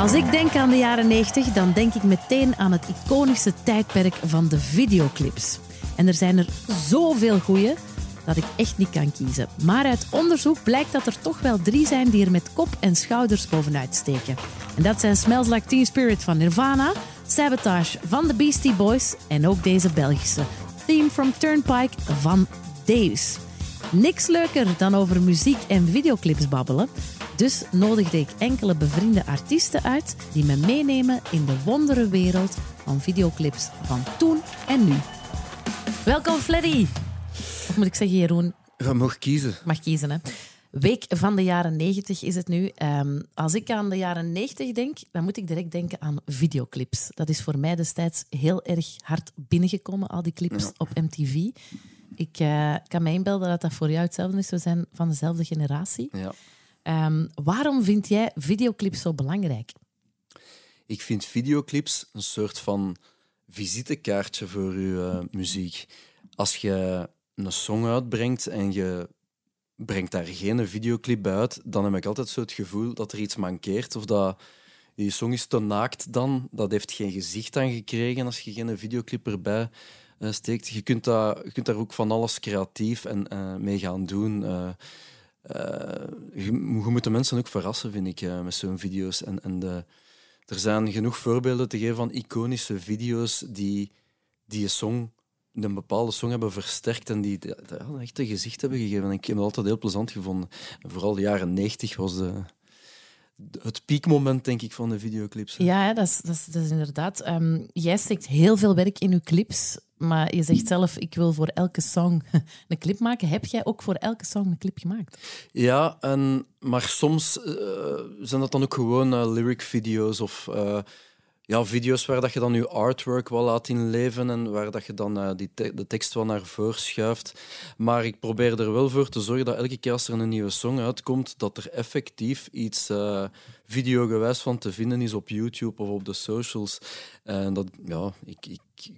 Als ik denk aan de jaren 90, dan denk ik meteen aan het iconische tijdperk van de videoclips. En er zijn er zoveel goeie dat ik echt niet kan kiezen. Maar uit onderzoek blijkt dat er toch wel drie zijn die er met kop en schouders bovenuit steken. En dat zijn Smells Like Teen Spirit van Nirvana, Sabotage van de Beastie Boys en ook deze Belgische Theme from Turnpike van Daves. Niks leuker dan over muziek en videoclips babbelen. Dus nodigde ik enkele bevriende artiesten uit die me meenemen in de wondere wereld van videoclips van toen en nu. Welkom Fleddy. Of moet ik zeggen Jeroen? Je mag kiezen. Mag kiezen hè. Week van de jaren 90 is het nu. Ehm, als ik aan de jaren 90 denk, dan moet ik direct denken aan videoclips. Dat is voor mij destijds heel erg hard binnengekomen, al die clips op MTV. Ik eh, kan me inbeelden dat dat voor jou hetzelfde is. We zijn van dezelfde generatie. Ja. Ehm, waarom vind jij videoclips zo belangrijk? Ik vind videoclips een soort van visitekaartje voor je eh, muziek. Als je een song uitbrengt en je brengt daar geen videoclip bij uit, dan heb ik altijd zo het gevoel dat er iets mankeert of dat die song is te naakt dan. Dat heeft geen gezicht aan gekregen als je geen videoclip erbij uh, steekt. Je kunt, dat, je kunt daar ook van alles creatief en, uh, mee gaan doen. Uh, je, je, moet de mensen ook verrassen, vind ik, met zo'n video's. En, en de, er zijn genoeg voorbeelden te geven van iconische video's die, die een song een bepaalde song hebben versterkt en die ja, echt een gezicht hebben gegeven. En ik heb het altijd heel plezant gevonden. En vooral de jaren 90 was de, het piekmoment, denk ik, van de videoclips. Ja, dat is, dat is, dat is inderdaad. Um, jij steekt heel veel werk in je clips, maar je zegt zelf, ik wil voor elke song een clip maken. Heb jij ook voor elke song een clip gemaakt? Ja, en, maar soms uh, zijn dat dan ook gewoon uh, lyric video's of... Uh, ja, video's waar dat je dan je artwork wel laat inleven en waar dat je dan die de tekst wel naar voren schuift. Maar ik probeer er wel voor te zorgen dat elke keer als er een nieuwe song uitkomt, dat er effectief iets videogewijs van te vinden is op YouTube of op de socials. En dat, ja, ik, ik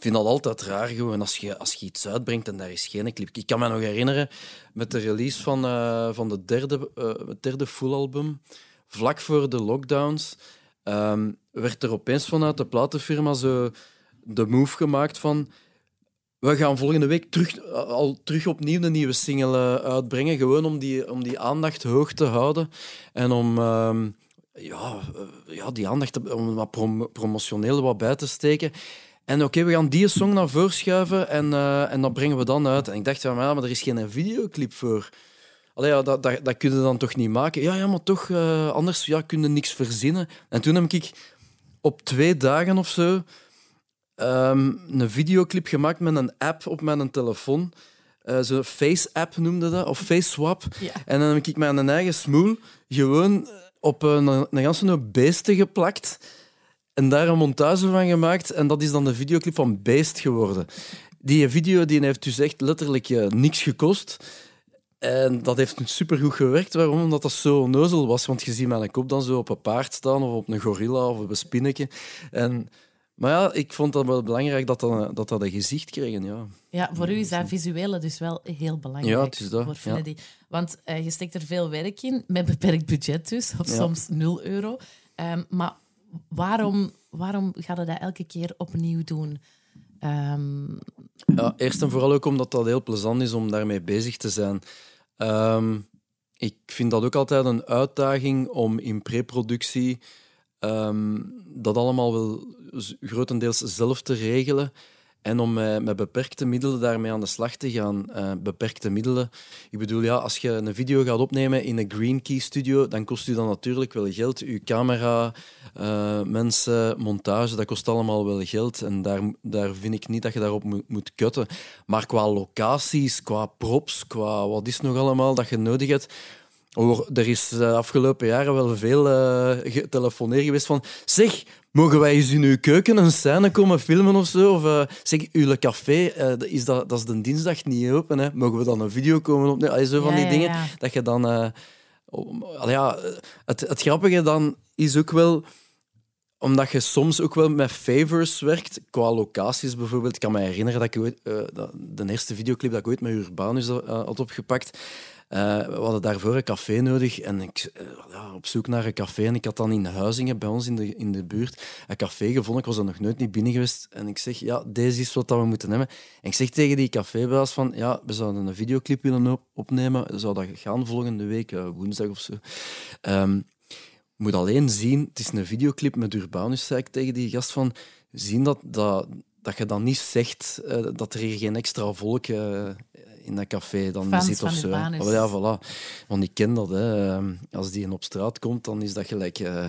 vind dat altijd raar gewoon als je, als je iets uitbrengt en daar is geen clip. Ik kan me nog herinneren met de release van, uh, van de derde, het derde full album, vlak voor de lockdowns. Um, werd er opeens vanuit de platenfirma zo de move gemaakt van we gaan volgende week terug, al terug opnieuw een nieuwe single uitbrengen, gewoon om die, om die aandacht hoog te houden en om um, ja, ja, die aandacht om wat prom promotioneel wat bij te steken. En oké, okay, we gaan die song naar voren schuiven en, uh, en dat brengen we dan uit. En ik dacht, ja, maar, er is geen videoclip voor. Allee, ja, dat, dat, dat kun je dan toch niet maken? Ja, ja maar toch, uh, anders ja, kun je niks verzinnen. En toen heb ik op twee dagen of zo um, een videoclip gemaakt met een app op mijn telefoon. Uh, Zo'n Face-app noemde dat, of Face-swap. Ja. En dan heb ik mijn eigen smoel gewoon op een, een ganse beesten geplakt en daar een montage van gemaakt. En dat is dan de videoclip van Beest geworden. Die video die heeft dus echt letterlijk uh, niks gekost. En dat heeft supergoed gewerkt. Waarom? Omdat dat zo onnozel was. Want je ziet mijn kop dan zo op een paard staan, of op een gorilla, of op een spinnetje. En, maar ja, ik vond dat wel belangrijk dat dat, dat, dat een gezicht kreeg. Ja. ja, voor u is dat visuele dus wel heel belangrijk. Ja, het is dat. Voor ja. Want uh, je steekt er veel werk in, met beperkt budget dus, of ja. soms 0 euro. Um, maar waarom, waarom ga je dat elke keer opnieuw doen? Um... Ja, eerst en vooral ook omdat dat heel plezant is om daarmee bezig te zijn. Um, ik vind dat ook altijd een uitdaging om in preproductie um, dat allemaal wel grotendeels zelf te regelen. En om met, met, beperkte middelen daarmee aan de slag te gaan. Uh, beperkte middelen. Ik bedoel, ja, als je een video gaat opnemen in een Green Key studio, dan kost u dat natuurlijk wel geld. Uw camera, uh, mensen, montage, dat kost allemaal wel geld. En daar, daar vind ik niet dat je daarop moet kutten. Maar qua locaties, qua props, qua wat is nog allemaal dat je nodig hebt. Er is de afgelopen jaren wel veel uh, getelefoneerd geweest van zeg, mogen wij eens in uw keuken een scène komen filmen of zo? Of uh, zeg, uw café, uh, is dat, dat is de dinsdag niet open, hè? mogen we dan een video komen opnemen? Allee, zo van Ja, die ja, dingen, ja. dat je dan... oh, ja, het, het grappige dan is ook wel omdat je soms ook wel met favors werkt, qua locaties bijvoorbeeld. Ik kan me herinneren dat ik ooit, uh, de eerste videoclip dat ik ooit met Urbanus had opgepakt. Uh, we hadden daarvoor een café nodig en ik ja, op zoek naar een café. En ik had dan in Huizingen, bij ons in de, in de buurt, een café gevonden. Ik was er nog nooit niet binnen geweest. En ik zeg, ja, deze is wat we moeten hebben. En ik zeg tegen die cafébaas van, ja, we zouden een videoclip willen opnemen. Zou dat gaan volgende week, woensdag of zo. Um, moet alleen zien, het is een videoclip met Urbanus, zei tegen die gast van, zien dat, dat, dat je dan niet zegt dat er hier geen extra volk uh, in dat café dan Fans zit of zo. Oh, ja, voilà. Want ik ken dat. Hè. Ehm, als die op straat komt, dan is dat gelijk... Uh,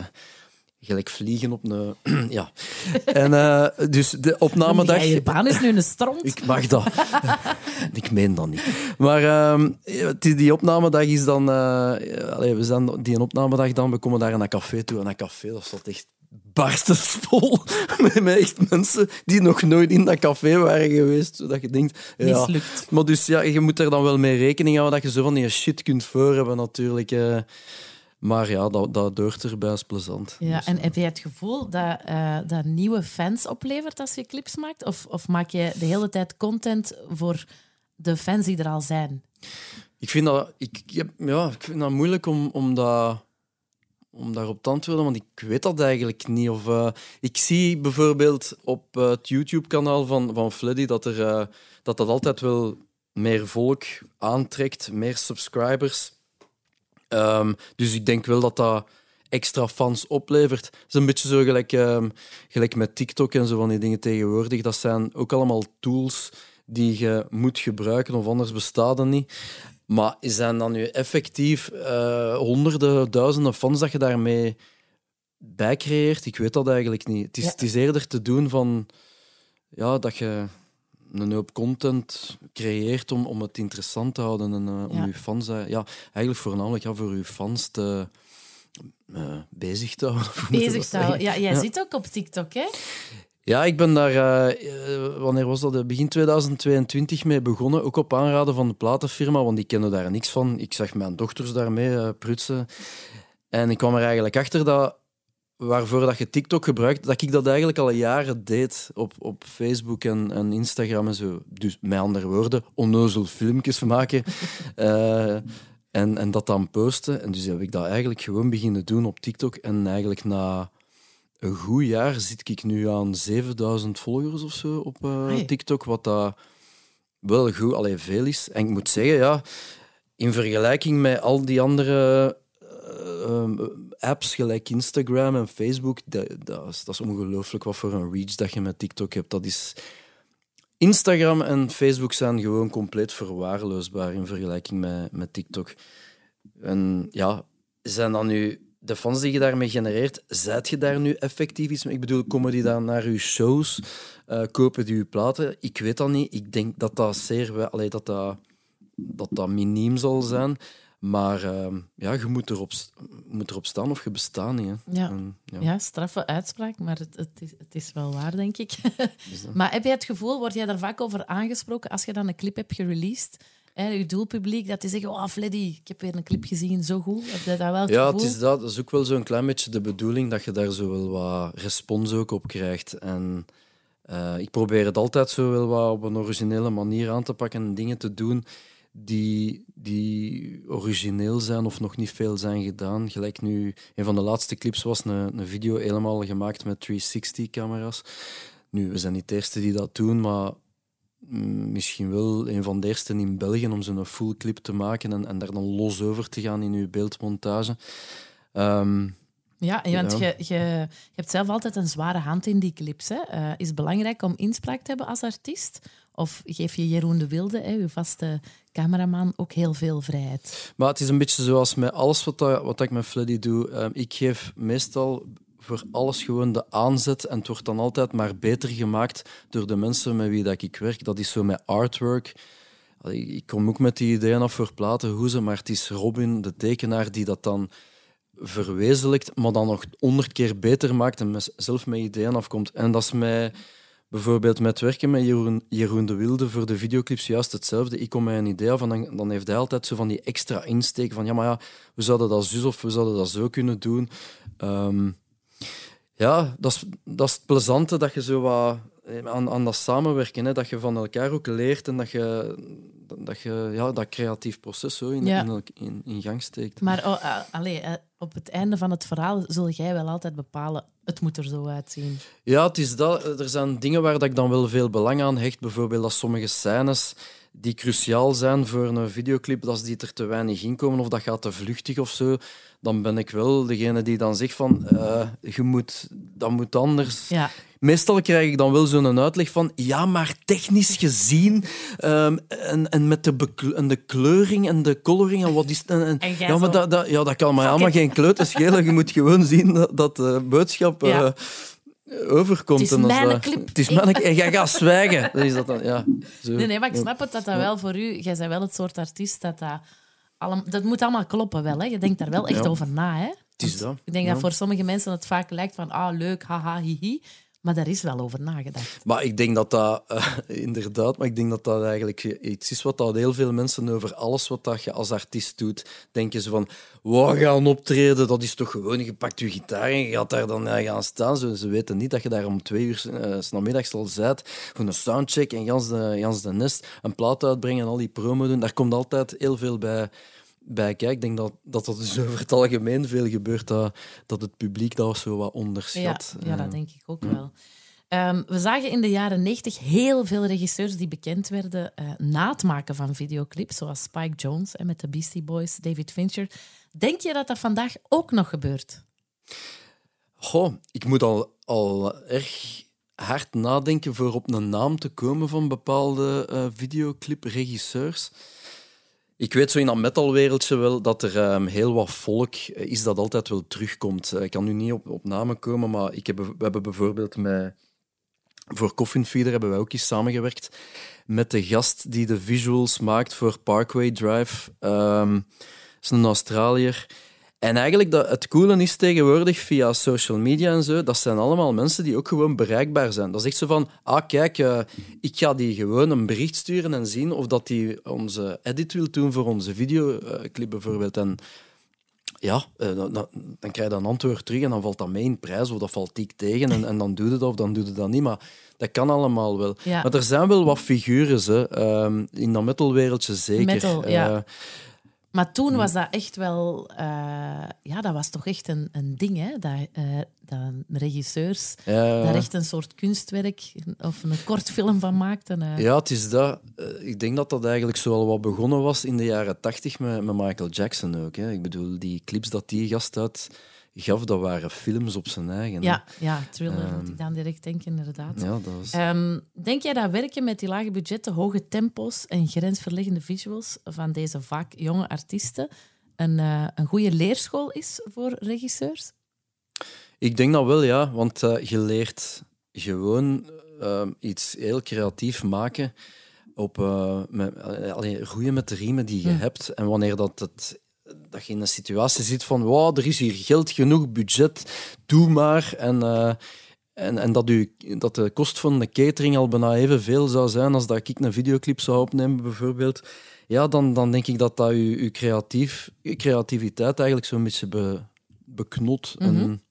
gelijk vliegen op een. ja. En uh, dus de opnamedag. Je baan is nu een stront. Ik mag dat. ik meen dat niet. Maar uh, die, die opnamedag is dan. Uh, allez, we zijn die opnamedag dan. We komen daar naar een café toe. En dat café dat staat echt barstensvol met, met echt mensen die nog nooit in dat café waren geweest. Zodat je denkt, ja. Mislukt. Maar dus ja, je moet er dan wel mee rekening houden dat je zo van die shit kunt voor hebben natuurlijk. Maar ja, dat, dat doort erbij is plezant. Ja, Dus, en eh, heb je het gevoel dat uh, dat nieuwe fans oplevert als je clips maakt? Of, of maak je de hele tijd content voor de fans die er al zijn? Ik vind dat, ik, ja, ik vind dat moeilijk om, om, dat, om daarop te antwoorden, want ik weet dat eigenlijk niet. Of, uh, ik zie bijvoorbeeld op uh, het YouTube-kanaal van, van Fleddy dat, er, uh, dat dat altijd wel meer volk aantrekt, meer subscribers. Um, dus ik denk wel dat dat extra fans oplevert. Het is een beetje zo gelijk, um, gelijk met TikTok en zo van die dingen tegenwoordig. Dat zijn ook allemaal tools die je moet gebruiken, of anders bestaat het niet. Maar zijn dan nu effectief uh, honderden, duizenden fans dat je daarmee bij creëert? Ik weet dat eigenlijk niet. Het is, ja. het is eerder te doen van ja, dat je een hoop content creëert om, om het interessant te houden en uh, om Ja. je fans... uh, ja, eigenlijk voornamelijk ja, voor je fans te, uh, bezig te houden. Bezig te houden. Ja, jij zit ook op TikTok, hè? Ja, ik ben daar, eh, eh, wanneer was dat? Begin 2022 mee begonnen. Ook op aanraden van de platenfirma, want die kenden daar niks van. Ik zag mijn dochters daarmee eh, prutsen. En ik kwam er eigenlijk achter dat waarvoor dat je TikTok gebruikt, dat ik dat eigenlijk al jaren deed op, op Facebook en, en Instagram en zo. Dus met andere woorden, onnozel filmpjes maken. Eh, en, en dat dan posten. En dus heb ik dat eigenlijk gewoon beginnen doen op TikTok. En eigenlijk na een goed jaar zit ik nu aan 7000 volgers of zo op eh. TikTok, wat dat wel goed, alleen veel is. En ik moet zeggen, ja, in vergelijking met al die andere eh, ehm, apps, gelijk Instagram en Facebook, dat, dat is, dat is ongelooflijk wat voor een reach dat je met TikTok hebt. Dat is... Instagram en Facebook zijn gewoon compleet verwaarloosbaar in vergelijking met, met TikTok. En ja, zijn dan nu de fans die je daarmee genereert, zijt je daar nu effectief iets mee? Ik bedoel, komen die dan naar je shows? Eh, kopen die je platen? Ik weet dat niet. Ik denk dat dat zeer... Allee, dat dat, dat dat miniem zal zijn. Maar ehm, ja, je moet erop, moet erop staan of je bestaat niet. Hè. Ja. En, ja. Ja, straffe uitspraak, maar het, het, is, het is wel waar, denk ik. Maar heb jij het gevoel, word jij daar vaak over aangesproken als je dan een clip hebt gereleased? Hè, je doelpubliek, dat die zeggen, oh Fleddy, ik heb weer een clip gezien, zo goed. Heb je dat wel het Ja, gevoel? het is dat. Dat is ook wel zo'n klein beetje de bedoeling dat je daar zo wel wat respons ook op krijgt. En eh, ik probeer het altijd zo wel wat op een originele manier aan te pakken en dingen te doen die, die origineel zijn of nog niet veel zijn gedaan. Gelijk nu, een van de laatste clips was een, een video helemaal gemaakt met 360-camera's. Nu, we zijn niet de eerste die dat doen, maar misschien wel een van de eerste in België om zo'n full clip te maken en, en daar dan los over te gaan in uw beeldmontage. Ehm, Ja, want Ja. Je, je, je hebt zelf altijd een zware hand in die clips. Hè. Eh, is het belangrijk om inspraak te hebben als artiest? Of geef je Jeroen de Wilde, hè, uw vaste cameraman, ook heel veel vrijheid? Maar het is een beetje zoals met alles wat, dat, wat ik met Fleddy doe. Ehm, ik geef meestal voor alles gewoon de aanzet en het wordt dan altijd maar beter gemaakt door de mensen met wie dat ik werk. Dat is zo met artwork. Ik kom ook met die ideeën af voor platen, hoe ze, maar het is Robin, de tekenaar, die dat dan verwezenlijkt, maar dan nog honderd keer beter maakt en zelf met ideeën afkomt. En dat is mij bijvoorbeeld met werken met Jeroen, Jeroen de Wilde voor de videoclips juist hetzelfde. Ik kom met een idee en dan, dan heeft hij altijd zo van die extra insteek van ja, maar ja, we zouden dat zus of we zouden dat zo kunnen doen. Ehm, Ja, dat is, dat is het plezante dat je zo wat eh, aan, aan dat samenwerken, hè, dat je van elkaar ook leert en dat je dat, je, ja, dat creatief proces zo in, Ja. in, in, in gang steekt. Maar oh, allee, eh, op het einde van het verhaal zul jij wel altijd bepalen, het moet er zo uitzien. Ja, het is dat. Er zijn dingen waar dat ik dan wel veel belang aan hecht. Bijvoorbeeld dat sommige scènes die cruciaal zijn voor een videoclip, als die er te weinig in komen of dat gaat te vluchtig of zo, dan ben ik wel degene die dan zegt van, eh, je moet, dat moet anders. Ja. Meestal krijg ik dan wel zo'n uitleg van ja, maar technisch gezien ehm, en, en met de, en de kleuring en de coloring en wat is en, en- En jij ja, maar dat, dat, ja, dat kan fuck allemaal geen kleuten schelen. Je moet gewoon zien dat, dat de boodschap eh. Overkomt. Het is en als mijn dat- clip. Het is mijn En jij gaat zwijgen. Is dat dan, ja, zo. Nee, nee, maar ik snap het dat dat wel voor u... Jij bent wel het soort artiest dat dat... allem- dat moet allemaal kloppen wel, hè. Je denkt daar wel echt Ja. over na, hè. Het is dat. Ik denk ja. dat voor sommige mensen het vaak lijkt van ah, leuk, haha, hihi. Maar daar is wel over nagedacht. Maar ik denk dat dat, eh, inderdaad, maar ik denk dat dat eigenlijk iets is wat dat heel veel mensen over alles wat dat je als artiest doet, denken ze van, wow, gaan optreden, dat is toch gewoon, je pakt je gitaar en je gaat daar dan eh, gaan staan. Ze, weten niet dat je daar om twee uur namiddags al zit voor een soundcheck en gans de, gans de nest, een plaat uitbrengen en al die promo doen. Daar komt altijd heel veel bij, bij. Ik denk dat, dat dat dus over het algemeen veel gebeurt, dat, dat het publiek dat zo wat Ja, onderschat. ja, Eh, dat denk ik ook wel. Ehm, we zagen in de jaren 90 heel veel regisseurs die bekend werden eh, na het maken van videoclips, zoals Spike Jones en met de Beastie Boys, David Fincher. Denk je dat dat vandaag ook nog gebeurt? Goh, ik moet al, al erg hard nadenken voor op een naam te komen van bepaalde eh videoclip-regisseurs. Ik weet zo in dat metalwereldje wel dat er ehm, heel wat volk eh, is dat altijd wel terugkomt. Eh, ik kan nu niet op, op namen komen, maar ik heb, we hebben bijvoorbeeld met... Voor Coffin Feeder hebben wij ook eens samengewerkt met de gast die de visuals maakt voor Parkway Drive. Ehm, dat is een Australiër. En eigenlijk, dat, het coole is tegenwoordig via social media en zo, dat zijn allemaal mensen die ook gewoon bereikbaar zijn. Dat is echt zo van, ah kijk, eh, ik ga die gewoon een bericht sturen en zien of dat die onze edit wil doen voor onze videoclip bijvoorbeeld. En ja, eh, dan, dan, krijg je een antwoord terug en dan valt dat mee in prijs of dat valt dik tegen en, en dan doe je dat of dan doe je dat niet. Maar dat kan allemaal wel. Ja. Maar er zijn wel wat figuren hè, ehm, in dat metalwereldje zeker. Metal, ja. Maar toen was dat echt wel... eh, ja, dat was toch echt een, een ding, hè? Dat, eh, dat regisseurs ja. daar echt een soort kunstwerk of een kort film van maakten. eh. Ja, het is dat. Ik denk dat dat eigenlijk zo al wat begonnen was in de jaren tachtig met, met Michael Jackson ook. Hè. Ik bedoel, die clips dat die gast uit gaf, dat waren films op zijn eigen. hè. Ja, ja, thriller Ehm, moet ik dan direct denken, inderdaad. Ja, dat was... Ehm, denk jij dat werken met die lage budgetten, hoge tempo's en grensverleggende visuals van deze vaak jonge artiesten een, eh, een goede leerschool is voor regisseurs? Ik denk dat wel, ja. Want eh, je leert gewoon eh, iets heel creatief maken op eh, met, eh, allee, roeien met de riemen die je Hm. hebt. En wanneer dat, het, dat je in een situatie zit van wow, er is hier geld genoeg, budget, doe maar. En, eh, en, en dat, u, dat de kost van de catering al bijna evenveel zou zijn als dat ik een videoclip zou opnemen, bijvoorbeeld. Ja, dan, dan denk ik dat dat je, je, creatief, creativiteit eigenlijk zo'n beetje be, beknot. Mhm. En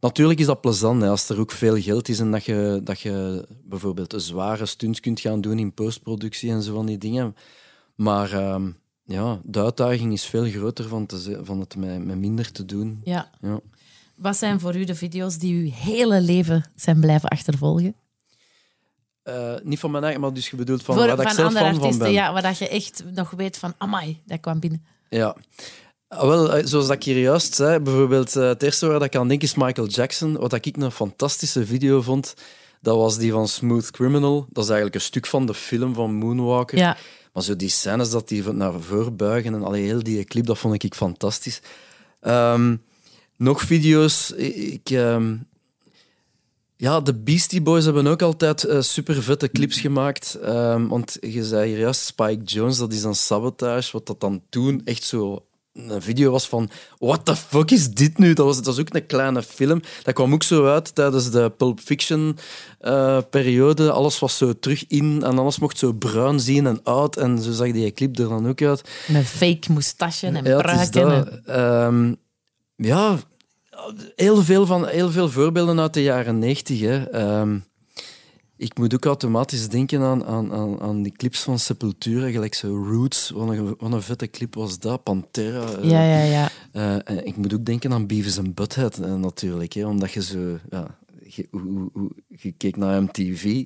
natuurlijk is dat plezant hè, als er ook veel geld is en dat je, dat je bijvoorbeeld een zware stunts kunt gaan doen in postproductie en zo van die dingen. Maar ehm, ja, de uitdaging is veel groter van, te, van het met, met minder te doen. Ja. Ja. Wat zijn voor u de video's die uw hele leven zijn blijven achtervolgen? Eh, niet van mijn eigen, maar dus je bedoelt van voor, waar dat ik van zelf andere fan van artiesten, ben. ja, waar dat je echt nog weet van, amai, dat kwam binnen. Ja. Ah, Wel, eh, zoals dat ik hier juist zei, bijvoorbeeld eh, het eerste waar ik aan denk is Michael Jackson. Wat ik een fantastische video vond, dat was die van Smooth Criminal. Dat is eigenlijk een stuk van de film van Moonwalker. Ja, Maar zo die scènes dat die naar voren buigen en allee, heel die clip, dat vond ik fantastisch. Ehm, nog video's. Ik, ehm, ja, de Beastie Boys hebben ook altijd eh, super vette clips gemaakt. Ehm, want je zei hier juist Spike Jones, dat is een sabotage. Wat dat dan toen echt zo een video was van what the fuck is dit nu? Dat was, dat was ook een kleine film. Dat kwam ook zo uit tijdens de Pulp Fiction eh, periode. Alles was zo terug in en alles mocht zo bruin zien en oud. En zo zag die clip er dan ook uit. met fake moustache en Ja, pruiken. en-. Ehm, ja, heel veel, van, heel veel voorbeelden uit de jaren negentig. Ehm, ik moet ook automatisch denken aan, aan, aan, aan die clips van Sepultura, gelijk zo Roots. Wat een, wat een vette clip was dat, Pantera. eh, Ja, ja, ja. eh, ik moet ook denken aan Beavis and Butthead eh, natuurlijk, hè, omdat je zo... Ja, je, hoe- hoe- je keek naar MTV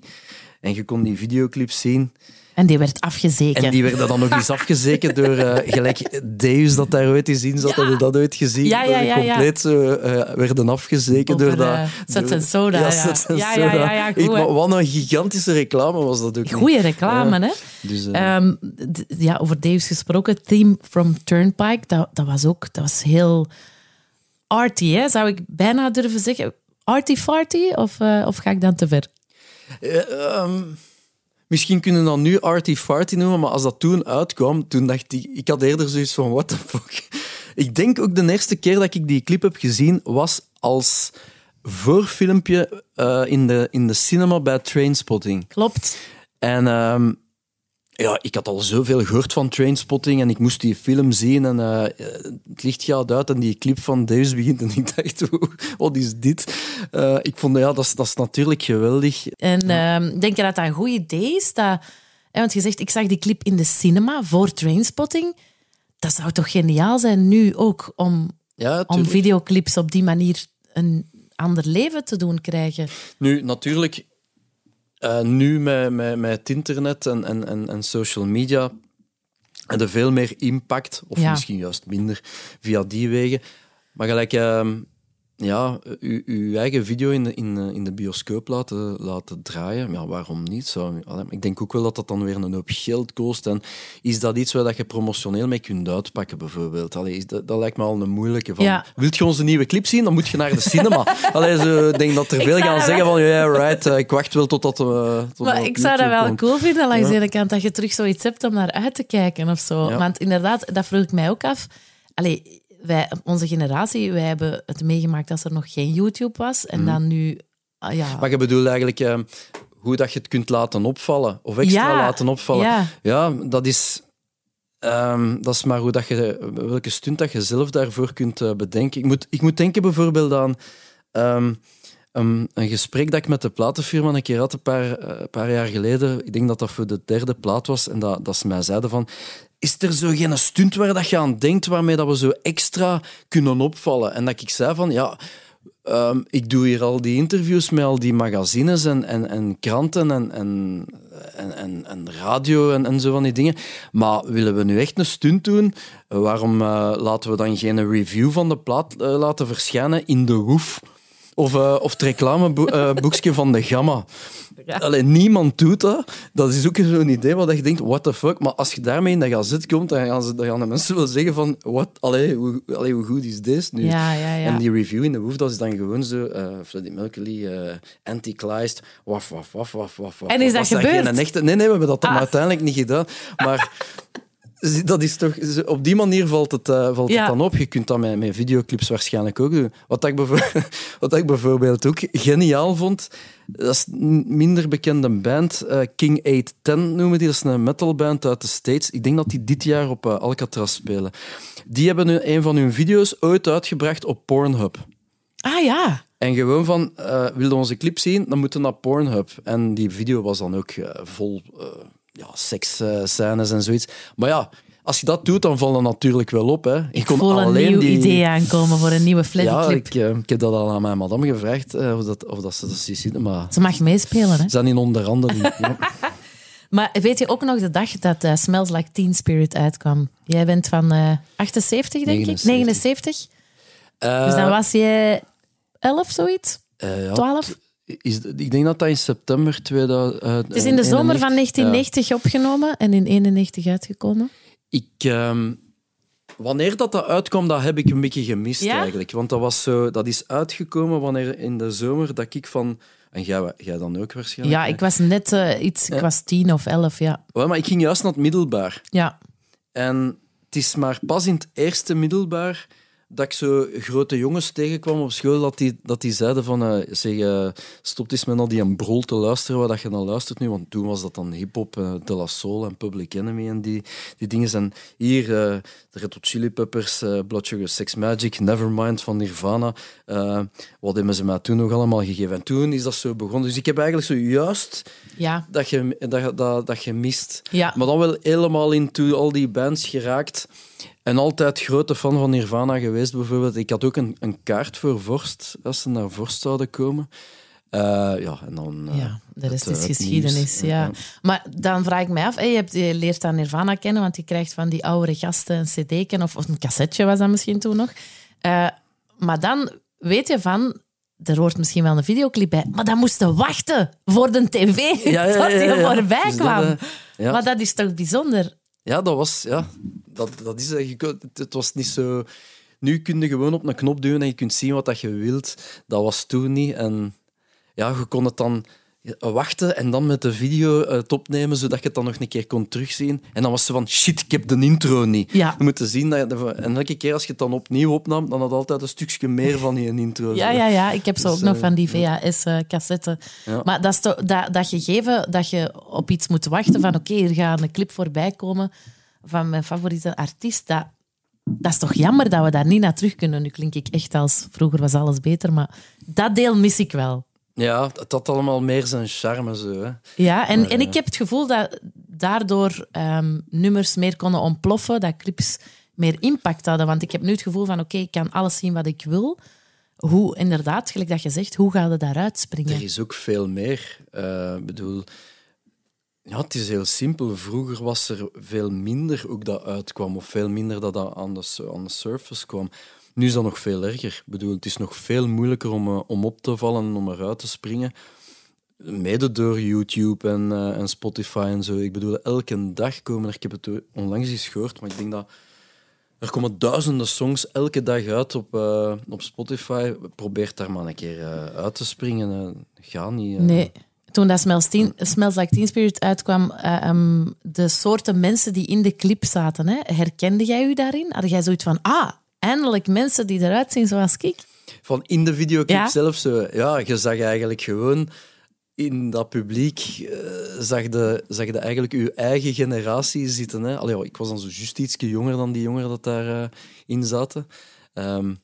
en je kon die videoclips zien. En die werd afgezeken. En die werden dan nog eens afgezeken door eh, gelijk Deus dat daar ooit eens in zat. Ja. Je dat ooit gezien? Ja, ja, ja, ja. compleet zo eh, werden afgezeken Over, door dat... eh, Sets door- and Soda, ja. Sets Ja, ja, Soda. ja, ja, goed, Ik, wat een gigantische reclame was dat ook. Goeie reclame, hè? Dus, eh, Ehm, ja, over Dave's gesproken. Theme from Turnpike, dat, dat was ook dat was heel arty, hè? zou ik bijna durven zeggen. Arty-farty? Of, of ga ik dan te ver? Eh, ehm, misschien kunnen we dat nu Arty Farty noemen, maar als dat toen uitkwam, toen dacht ik... Ik had eerder zoiets van, what the fuck? Ik denk ook de eerste keer dat ik die clip heb gezien, was als voorfilmpje eh, in, de, in de cinema bij Trainspotting. Klopt. En ehm, ja, ik had al zoveel gehoord van Trainspotting en ik moest die film zien en eh, het licht gaat uit en die clip van Deus begint en ik dacht, "Wow, wat is dit? Eh, ik vond, ja, dat is, dat is natuurlijk geweldig. En ehm, denk je dat dat een goed idee is? Dat, hè, want je zegt, ik zag die clip in de cinema voor Trainspotting. Dat zou toch geniaal zijn nu ook om, Ja, om videoclips op die manier een ander leven te doen krijgen? Nu, natuurlijk, eh, nu met, met, met het internet en, en, en, en social media en er veel meer impact, of Ja. misschien juist minder, via die wegen. Maar gelijk, ehm, ja, uw, uw eigen video in de, in, eh, in de bioscoop laten, laten draaien, ja, waarom niet? Zo, ik denk ook wel dat dat dan weer een hoop geld kost. En is dat iets waar dat je promotioneel mee kunt uitpakken, bijvoorbeeld? Allee, is dat, dat lijkt me al een moeilijke. Van, Ja. Wilt je onze nieuwe clip zien? Dan moet je naar de cinema. Allee, ik denk dat er veel gaan zeggen van, ja, right, eh, ik wacht wel tot dat... eh, tot Maar ik zou dat wel komt. cool vinden langs de Ja. ene kant, dat je terug zoiets hebt om naar uit te kijken of zo. Ja. Want inderdaad, dat vroeg ik mij ook af. Allee, wij, onze generatie, wij hebben het meegemaakt als er nog geen YouTube was. En dan nu... ah, ja, Mhm. Maar je bedoelt eigenlijk eh, hoe dat je het kunt laten opvallen, of extra Ja, laten opvallen. ja. Ja, dat is, ehm, dat is maar hoe dat je, welke stunt dat je zelf daarvoor kunt eh, bedenken. Ik moet, ik moet denken bijvoorbeeld aan ehm, een, een gesprek dat ik met de platenfirma een keer had, een paar, eh, paar jaar geleden. Ik denk dat dat voor de derde plaat was. En dat, dat ze mij zeiden van... Is er zo geen stunt waar dat je aan denkt, waarmee dat we zo extra kunnen opvallen? En dat ik zei van, ja... Ehm, ik doe hier al die interviews met al die magazines en, en, en kranten en, en, en, radio en, zo van die dingen. Maar willen we nu echt een stunt doen? Waarom eh, laten we dan geen review van de plaat eh, laten verschijnen in de Woef? Of, eh, of het reclameboekje van de Gamma. Ja. Alleen niemand doet dat. Dat is ook zo'n idee wat je denkt, what the fuck. Maar als je daarmee in de gazet komt, dan gaan, ze, dan gaan de mensen wel zeggen van, what? Allee, hoe, allee, hoe goed is deze nu? Ja, ja, ja. En die review in de Woef, dat is dan gewoon zo, eh Freddie Mercury, eh Antichrist, waf, waf, waf, waf, waf. En is dat gebeurd? geen echte... Nee, nee, we hebben dat dan Ah. uiteindelijk niet gedaan. Maar dat is toch... Op die manier valt het, eh, valt Ja. het dan op. Je kunt dat met, met videoclips waarschijnlijk ook doen. Wat ik, bijvoorbeeld, wat ik bijvoorbeeld ook geniaal vond, dat is een minder bekende band, eh, King 810 noemen die. Dat is een metalband uit de States. Ik denk dat die dit jaar op eh, Alcatraz spelen. Die hebben nu een van hun video's ooit uitgebracht op Pornhub. Ah ja. En gewoon van, wil je onze clip zien, dan moeten we naar Pornhub. En die video was dan ook vol ja, seksscènes en zoiets. Maar ja, als je dat doet, dan valt dat natuurlijk wel op. Hè. Ik voel een nieuw idee aankomen voor een nieuwe Ja, Fleddy-clip. ik, eh, ik heb dat al aan mijn madame gevraagd, eh, of, dat, of dat ze dat zien. Maar Ze mag meespelen, hè? ze zijn in onder andere. ja. Maar weet je ook nog de dag dat eh, Smells Like Teen Spirit uitkwam? Jij bent van eh 78, denk 79. ik? 79? Eh, Dus dan was je 11, zoiets? eh, ja, 12? Is, ik denk dat dat in september 2000... eh, Het is in de zomer van 1990 opgenomen en in 91 uitgekomen. Ik, ehm, wanneer dat, dat uitkwam, dat heb ik een beetje gemist Ja? eigenlijk. Want dat, was zo, dat is uitgekomen wanneer in de zomer dat ik van... En jij, jij dan ook waarschijnlijk? Ja, ik was net eh, iets, ik was 10 of 11, ja. Maar ik ging juist naar het middelbaar. Ja, En het is maar pas in het eerste middelbaar dat ik zo grote jongens tegenkwam op school, dat die, dat die zeiden van, eh, zeg, eh, stop eens met al die een brol te luisteren, wat dat je dan luistert nu, want toen was dat dan hip-hop, eh, De La Soul en Public Enemy en die, die dingen. En hier, de Red Hot Chili Peppers, Blood Sugar Sex Magic, Nevermind van Nirvana, wat hebben ze mij toen nog allemaal gegeven? En toen is dat zo begonnen. Dus ik heb eigenlijk zojuist Ja, dat je, dat, dat, dat je mist. ja. Maar dan wel helemaal into al die bands geraakt. En altijd grote fan van Nirvana geweest, bijvoorbeeld. Ik had ook een, een kaart voor Vorst, als ze naar Vorst zouden komen. Eh, ja, en dan... eh, Ja, de rest het, is het geschiedenis. Ja. Maar dan vraag ik mij af, hè, je, hebt, je leert aan Nirvana kennen, want je krijgt van die oudere gasten een cd of, of een cassetje was dat misschien toen nog. Eh, maar dan weet je van, er hoort misschien wel een videoclip bij, maar dan moesten wachten voor de tv Ja, ja, tot ja, die ja. voorbij Dus dat, kwam. ja. Maar dat is toch bijzonder? Ja, dat was... Ja, dat, dat is, eh, je het, was niet zo... Nu kun je gewoon op een knop duwen en je kunt zien wat dat je wilt. Dat was toen niet. En ja, je kon het dan wachten en dan met de video eh, het opnemen, zodat je het dan nog een keer kon terugzien. En dan was ze van, shit, ik heb de intro niet. Ja. Je moet zien dat je... En elke keer als je het dan opnieuw opnam, dan had altijd een stukje meer van die intro. Ja, ja, ja. Ik heb zo Dus, ook nog eh, van die VHS-cassetten. Ja. Maar dat, is toch, dat, dat gegeven dat je op iets moet wachten van oké, hier gaat een clip voorbij komen van mijn favoriete artiest, dat, dat is toch jammer dat we daar niet naar terug kunnen. Nu klink ik echt als vroeger was alles beter, maar dat deel mis ik wel. Ja, het had allemaal meer zijn charme. Zo, hè. Ja, en, Maar, en eh, ik heb het gevoel dat daardoor ehm, nummers meer konden ontploffen, dat clips meer impact hadden. Want ik heb nu het gevoel van oké, ik kan alles zien wat ik wil. Hoe, inderdaad, gelijk dat je zegt, hoe gaat het daaruit springen? Er is ook veel meer. Eh, Ik bedoel, ja, het is heel simpel. Vroeger was er veel minder ook dat uitkwam, of veel minder dat dat aan de, aan de surface kwam. Nu is dat nog veel erger. Ik bedoel, het is nog veel moeilijker om, eh, om op te vallen en om eruit te springen. Mede door YouTube en, eh, en Spotify en zo. Ik bedoel, elke dag komen er, ik heb het onlangs eens gehoord, maar ik denk dat er komen duizenden songs elke dag uit op, eh, op Spotify. Probeer daar maar een keer uit te springen. ga niet. Nee. Toen dat Smells, Teen, Smells Like Teen Spirit uitkwam, eh, ehm, de soorten mensen die in de clip zaten, hè, herkende jij u daarin? Had jij zoiets van, ah, eindelijk mensen die eruit zien zoals ik? Van in de videoclip Ja? zelf zo. Ja, je zag eigenlijk gewoon in dat publiek eh, zag, de, zag de eigenlijk je eigen generatie zitten. Hè. Allee, ja, ik was dan zo juist ietsje jonger dan die jongeren dat daarin in zaten. Ehm,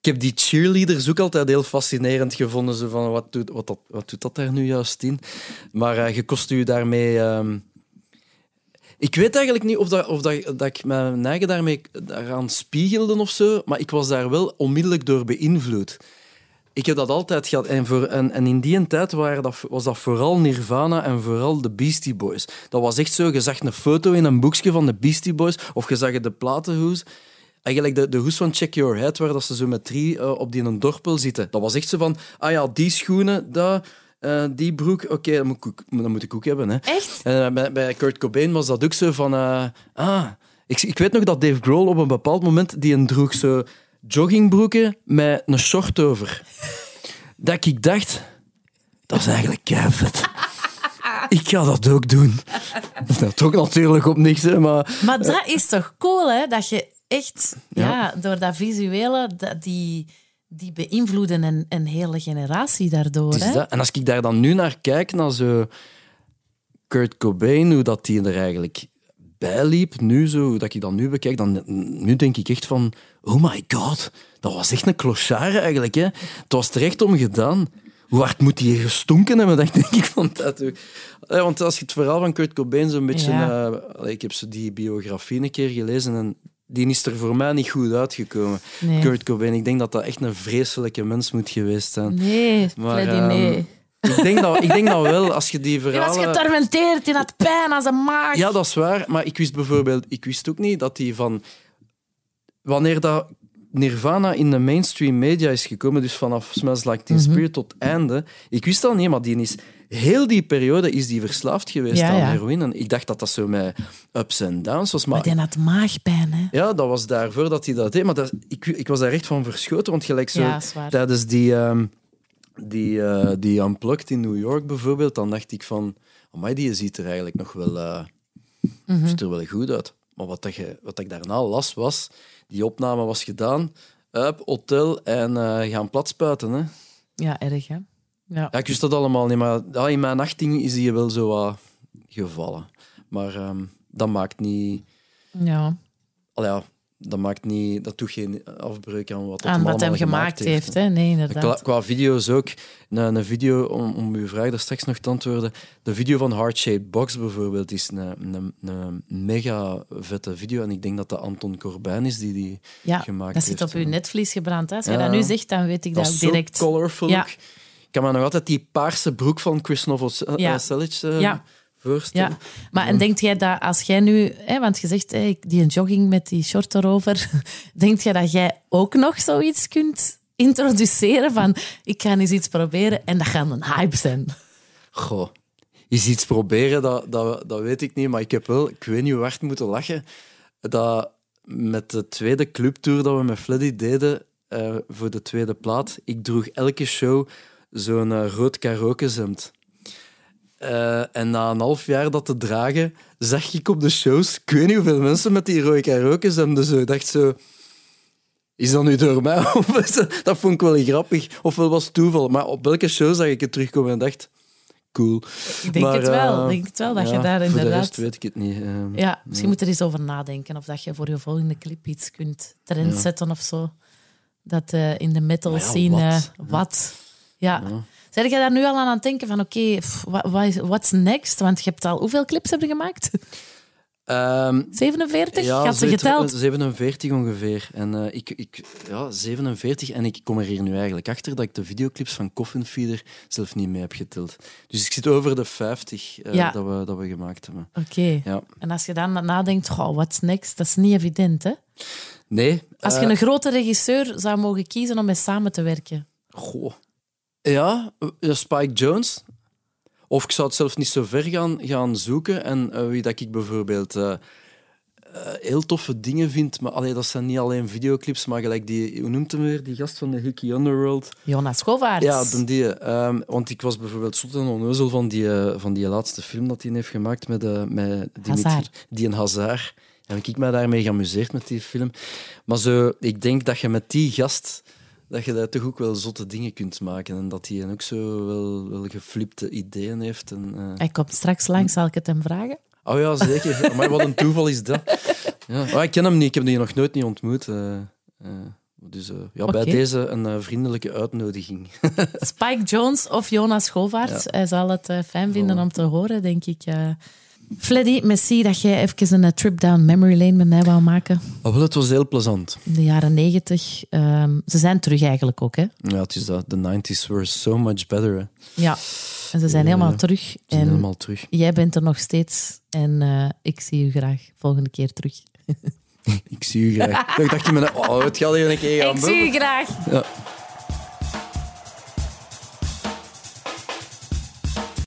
ik heb die cheerleaders ook altijd heel fascinerend gevonden. Zo van, wat, doet, wat, dat, doet dat daar nu juist in? Maar eh, je kost u daarmee... ehm, ik weet eigenlijk niet of, dat, of dat, dat ik mijn eigen daarmee daaraan spiegelde of zo, maar ik was daar wel onmiddellijk door beïnvloed. Ik heb dat altijd gehad. En, voor, in die tijd waren dat, was dat vooral Nirvana en vooral de Beastie Boys. Dat was echt zo, je zag een foto in een boekje van de Beastie Boys, of je zag de platenhoes. Eigenlijk de, de hoes van Check Your Head, waar dat ze zo met drie eh, op die een dorpel zitten. Dat was echt zo van, ah ja, die schoenen, dat, eh, die broek, oké, dat, moet ik ook- dat moet ik ook hebben. Hè. Echt? En eh, bij, bij Kurt Cobain was dat ook zo van... ah, ik, ik weet nog dat Dave Grohl op een bepaald moment die een droeg zo joggingbroeken met een short over. dat ik dacht, dat is eigenlijk vet. ik ga dat ook doen. Dat toch natuurlijk op niks, hè, maar... Maar dat is toch cool, hè? Dat je echt, ja, Ja. door dat visuele, dat die, die beïnvloeden een, een hele generatie daardoor. Hè? dat. En als ik daar dan nu naar kijk, naar zo Kurt Cobain, hoe dat die er eigenlijk bijliep, nu zo, hoe dat ik dat nu bekijk, dan nu denk ik echt van, oh my god, dat was echt een clochard eigenlijk. Hè. Het was terecht om gedaan. Hoe hard moet hij gestonken hebben, dat denk ik van dat Want als je het verhaal van Kurt Cobain zo'n beetje... Ja. eh, ik heb zo die biografie een keer gelezen en die is er voor mij niet goed uitgekomen. Nee. Kurt Cobain, ik denk dat dat echt een vreselijke mens moet geweest zijn. Nee, Maar, Freddy, ehm, nee. Ik denk, dat, ik denk dat wel, als je die Je was verhalen... getormenteerd, je had pijn aan zijn maag. Ja, dat is waar. Maar ik wist bijvoorbeeld ik wist ook niet dat die van... Wanneer dat Nirvana in de mainstream media is gekomen, dus vanaf Smells Like Teen Mhm. Spirit tot einde, ik wist dat niet, maar die is... Heel die periode is die verslaafd geweest Ja, aan ja. heroïne. En ik dacht dat dat zo met ups en downs was, Maar maar... die had maagpijn, hè? Ja, dat was daarvoor dat hij dat deed. Maar dat, ik, ik was daar echt van verschoten, want gelijk zo... Tijdens die, ehm die, eh, die Unplugged in New York bijvoorbeeld, dan dacht ik van... Amai, die ziet er eigenlijk nog wel, eh, Mhm. ziet er wel goed uit. maar wat, dat je, wat ik daarna las was, die opname was gedaan, up, hotel en eh, gaan platspuiten. Hè. Ja, erg hè. Ja. Ja, ik wist dat allemaal niet, maar ja, in mijn achting is die wel zo wat gevallen. Maar ehm, dat maakt niet... ja. Al ja, dat maakt niet... Dat doet geen afbreuk aan wat, Aan hem wat hem gemaakt heeft, hè? Nee, inderdaad. qua video's ook. Een, een video, om, om uw vraag daar straks nog te antwoorden. De video van Heart Shaped Box bijvoorbeeld is een, een, een mega vette video. En ik denk dat dat Anton Corbijn is die die Ja, gemaakt dat zit heeft, op uw netvlies gebrand. Hè? Als je Ja. dat nu zegt, dan weet ik dat, Dat ook direct. colorful Ja. Kan me nog altijd die paarse broek van Chris Novoselic Ja. eh Ja. voorstellen. Ja, maar en denkt jij dat als jij nu, hè, want je zegt die jogging met die short erover, denkt jij dat jij ook nog zoiets kunt introduceren van ik ga eens iets proberen en dat gaat een hype zijn? Goh, is iets proberen, dat, dat, dat weet ik niet. Maar ik heb wel, ik weet niet hoe hard moeten lachen, dat met de tweede clubtour dat we met Fleddy deden, eh, voor de tweede plaat, ik droeg elke show zo'n rood karaokezemd. Eh, en na een half jaar dat te dragen, zag ik op de shows, ik weet niet hoeveel mensen met die rode karaokezemden zo. Ik dacht zo... Is dat nu door mij? Dat, vond ik wel grappig. Ofwel was het toeval. Maar op welke show zag ik het terugkomen en dacht... Cool. Ik denk Maar, het wel. eh, denk het wel dat ja, je daar Voor de inderdaad... rest weet ik het niet. eh. Ja, misschien moet er eens over nadenken of dat je voor je volgende clip iets kunt trendzetten of zo. Dat in de metal ja, scene... wat? Eh? Ja. Zijn jij daar nu al aan het denken van oké, is- what's next? Want je hebt al... Hoeveel clips heb je gemaakt? Ehm, 47? ja, Had ze geteld? 47 ongeveer. En eh, ik, ik, ja, 47. En ik kom er hier nu eigenlijk achter dat ik de videoclips van Coffin Feeder zelf niet mee heb geteld. Dus ik zit over de 50 eh, Ja. dat, we, dat we gemaakt hebben. Oké. Ja. En als je dan nadenkt, goh, what's next? Dat is niet evident, hè? Nee. Als je eh, een grote regisseur zou mogen kiezen om mee samen te werken. Goh. Ja, eh, Spike Jones. Of ik zou het zelf niet zo ver gaan, gaan zoeken. En eh, wie dat ik bijvoorbeeld eh, heel toffe dingen vind. Maar allee, dat zijn niet alleen videoclips, maar gelijk die, hoe noemt hem weer? Die gast van de Hickey Underworld. Jonas Schovaerts. Ja, dan die. ehm, want ik was bijvoorbeeld zot en onnozel van die, van die laatste film dat hij heeft gemaakt met, met Hazard. die een Hazard. En heb ik me daarmee geamuseerd met die film. Maar zo, ik denk dat je met die gast dat je daar toch ook wel zotte dingen kunt maken. En dat hij ook zo wel, wel geflipte ideeën heeft. En, eh, Hij komt straks langs, zal ik het hem vragen? Oh ja, zeker. Maar wat een toeval is dat. Ja. Maar ik ken hem niet, ik heb die nog nooit niet ontmoet. eh, eh. dus ja, bij deze een vriendelijke uitnodiging. Spike Jones of Jonas Schovaerts. Hij zal het fijn vinden om te horen, denk ik. Fleddy, merci dat jij even een eh, trip down memory lane met mij wou maken. Oh, wel, het was heel plezant. In de jaren negentig. Ehm, ze zijn terug eigenlijk ook, hè? Ja, het is dat. De 90s were so much better. Hè. Ze Ja. En ze zijn helemaal terug. zijn En helemaal terug. jij bent er nog steeds. En eh, ik zie u graag volgende keer terug. Ik zie u graag. ik dacht je me, oh, het gaat hier een keer gaan Ik zie u graag. Ja.